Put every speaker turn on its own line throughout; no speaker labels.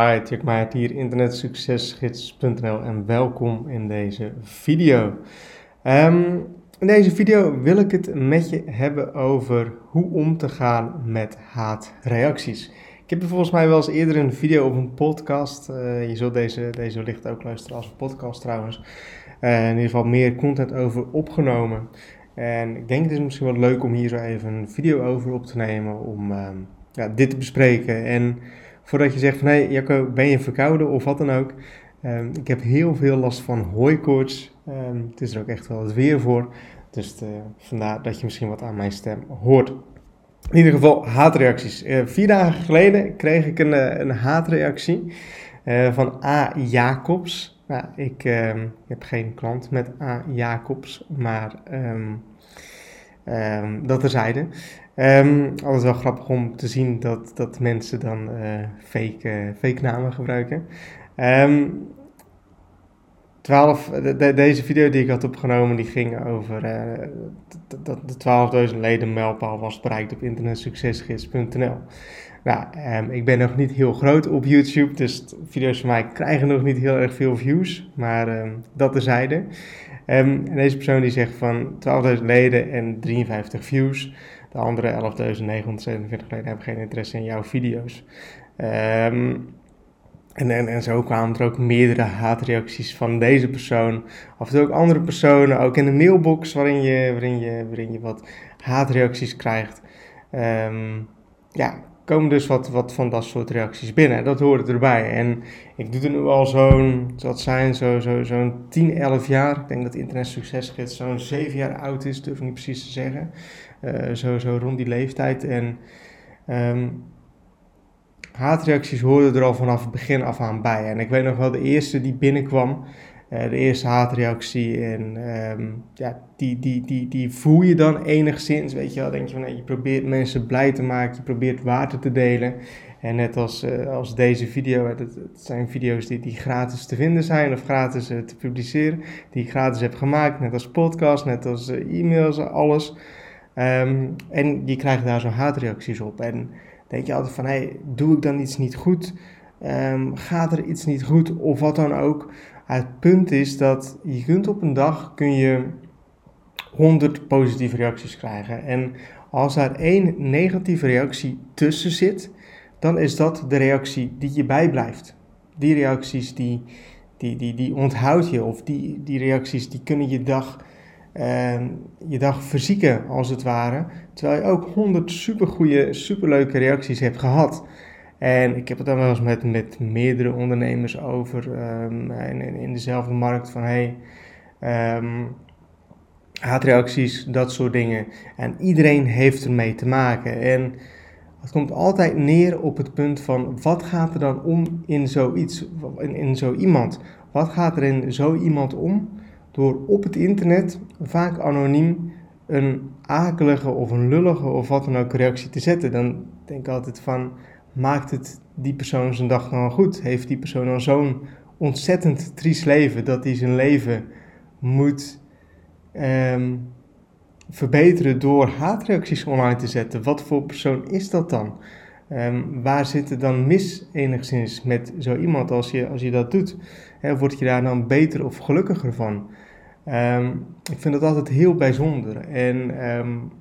Alright, Jack Maart hier, internetsuccesgids.nl en welkom in deze video. Ehm, in deze video wil ik het met je hebben over hoe om te gaan met haatreacties. Ik heb er volgens mij wel eens eerder een video of een podcast, uh, je zult deze, deze wellicht ook luisteren als podcast trouwens, uh, in ieder geval meer content over opgenomen. En ik denk het is misschien wel leuk om hier zo even een video over op te nemen om uh, ja, dit te bespreken en voordat je zegt van hé hey, Jacco, ben je verkouden of wat dan ook. Um, ik heb heel veel last van hooikoorts. Um, het is er ook echt wel het weer voor. Dus de, vandaar dat je misschien wat aan mijn stem hoort. In ieder geval haatreacties. Uh, vier dagen geleden kreeg ik een, uh, een haatreactie van A. Jacobs. Nou, ik ehm, heb geen klant met A. Jacobs, maar um, um, dat terzijde. Um, altijd wel grappig om te zien dat, dat mensen dan uh, fake, uh, fake namen gebruiken. Um, 12, de, deze video die ik had opgenomen, die ging over dat de 12.000 leden mijlpaal was bereikt op internetsuccesgids.nl. Nou, um, ik ben nog niet heel groot op YouTube, dus video's van mij krijgen nog niet heel erg veel views, maar dat terzijde. Um, en deze persoon die zegt van 12.000 leden en 53 views. De andere 11.947 leden hebben geen interesse in jouw video's. Um, en, en, en zo kwamen er ook meerdere haatreacties van deze persoon. Toe ook andere personen, ook in de mailbox waarin je, waarin je, waarin je wat haatreacties krijgt. Um, ja, komen dus wat, wat van dat soort reacties binnen. Dat hoort erbij. En ik doe het nu al zo'n, dat zijn zo, zo, zo'n 10, 11 jaar. Ik denk dat Internet Succesgids zo'n 7 jaar oud is, durf ik niet precies te zeggen. Uh, zo, zo rond die leeftijd. En um, haatreacties hoorden er al vanaf het begin af aan bij. En ik weet nog wel de eerste die binnenkwam. Uh, de eerste haatreactie. En um, ja, die, die, die, die voel je dan enigszins. Weet je wel, denk je van nee, je probeert mensen blij te maken. Je probeert water te delen. En net als, uh, als deze video, het, het, zijn video's die, die gratis te vinden zijn of gratis te publiceren, die ik gratis heb gemaakt, net als podcast, net als e-mails, alles. Um, en je krijgt daar zo haatreacties op. En denk je altijd van, hey, doe ik dan iets niet goed? Um, gaat er iets niet goed? Of wat dan ook. Het punt is dat je kunt op een dag kun je 100 positieve reacties krijgen. En als daar één negatieve reactie tussen zit, dan is dat de reactie die je bijblijft. Die reacties die, die, die, die onthoud je, of die, die reacties die kunnen je dag je dag verzieken als het ware. Terwijl je ook 100 supergoeie, superleuke reacties hebt gehad. En ik heb het dan wel eens met, met meerdere ondernemers over um, in, in, dezelfde markt van hey, um, haatreacties, dat soort dingen. En iedereen heeft ermee te maken. En het komt altijd neer op het punt van wat gaat er dan om in zoiets, in, in zo iemand? Wat gaat er in zo iemand om door op het internet, vaak anoniem, een akelige of een lullige of wat dan ook reactie te zetten? Dan denk ik altijd van, maakt het die persoon zijn dag dan goed? Heeft die persoon dan zo'n ontzettend triest leven dat hij zijn leven moet um, verbeteren door haatreacties online te zetten? Wat voor persoon is dat dan? Um, waar zit het dan mis enigszins met zo iemand als je, als je dat doet? He, word je daar dan beter of gelukkiger van? Um, ik vind dat altijd heel bijzonder. En um,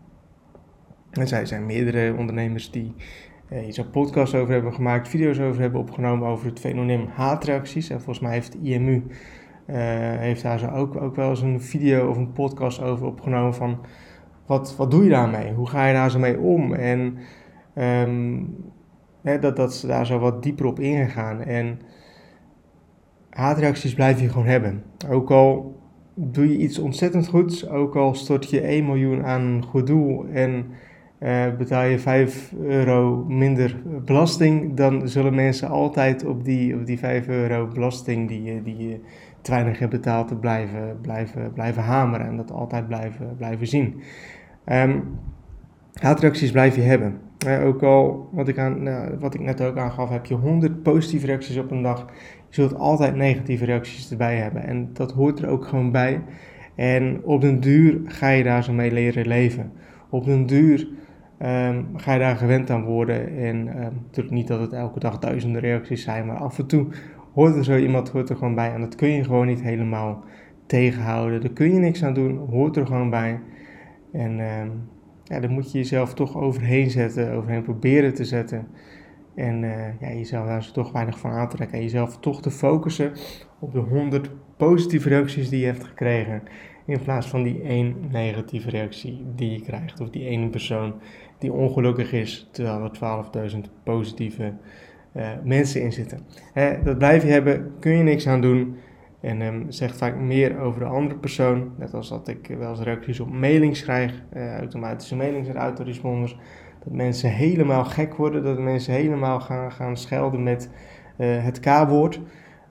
er zijn, meerdere ondernemers die uh, hier zo'n podcast over hebben gemaakt, video's over hebben opgenomen over het fenomeen haatreacties. En volgens mij heeft IMU uh, heeft daar zo ook, ook wel eens een video of een podcast over opgenomen van wat, wat doe je daarmee? Hoe ga je daar zo mee om? En hè, dat, dat ze daar zo wat dieper op ingegaan. En haatreacties blijf je gewoon hebben. Ook al doe je iets ontzettend goeds, ook al stort je 1 miljoen aan goed doel en uh, betaal je 5 euro minder belasting, dan zullen mensen altijd op die, op die 5 euro belasting die, die je te weinig hebt betaald blijven, blijven, blijven hameren en dat altijd blijven, blijven zien. Um, haatreacties blijf je hebben. Uh, ook al, wat ik, aan, nou, wat ik net ook aangaf, heb je 100 positieve reacties op een dag. Je zult altijd negatieve reacties erbij hebben. En dat hoort er ook gewoon bij. En op den duur ga je daar zo mee leren leven. Op den duur ehm, ga je daar gewend aan worden. En um, natuurlijk niet dat het elke dag duizenden reacties zijn, maar af en toe hoort er zo iemand hoort er gewoon bij. En dat kun je gewoon niet helemaal tegenhouden. Daar kun je niks aan doen, hoort er gewoon bij. En um, ja, daar moet je jezelf toch overheen zetten, overheen proberen te zetten. En uh, ja, jezelf daar toch weinig van aantrekken. En jezelf toch te focussen op de 100 positieve reacties die je hebt gekregen. In plaats van die één negatieve reactie die je krijgt. Of die ene persoon die ongelukkig is, terwijl er 12.000 positieve uh, mensen in zitten. Hè, dat blijf je hebben, kun je niks aan doen. En um, zegt vaak meer over de andere persoon. Net als dat ik wel eens reacties op mailings krijg, uh, automatische mailings en autoresponders. Dat mensen helemaal gek worden, dat mensen helemaal gaan, gaan schelden met uh, het K-woord.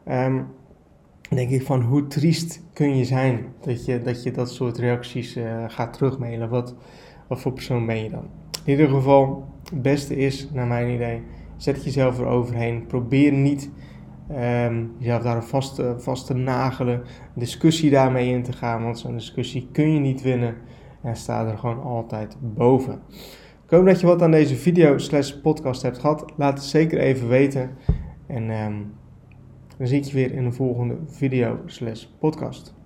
Um, denk ik van hoe triest kun je zijn dat je dat, je dat soort reacties uh, gaat terugmailen. Wat, wat voor persoon ben je dan? In ieder geval, het beste is, naar mijn idee, zet jezelf eroverheen. Probeer niet um, jezelf daar vast, uh, vast te nagelen, discussie daarmee in te gaan, want zo'n discussie kun je niet winnen en staat er gewoon altijd boven. Ik hoop dat je wat aan deze video slash podcast hebt gehad. Laat het zeker even weten. En um, dan zie ik je weer in de volgende video slash podcast.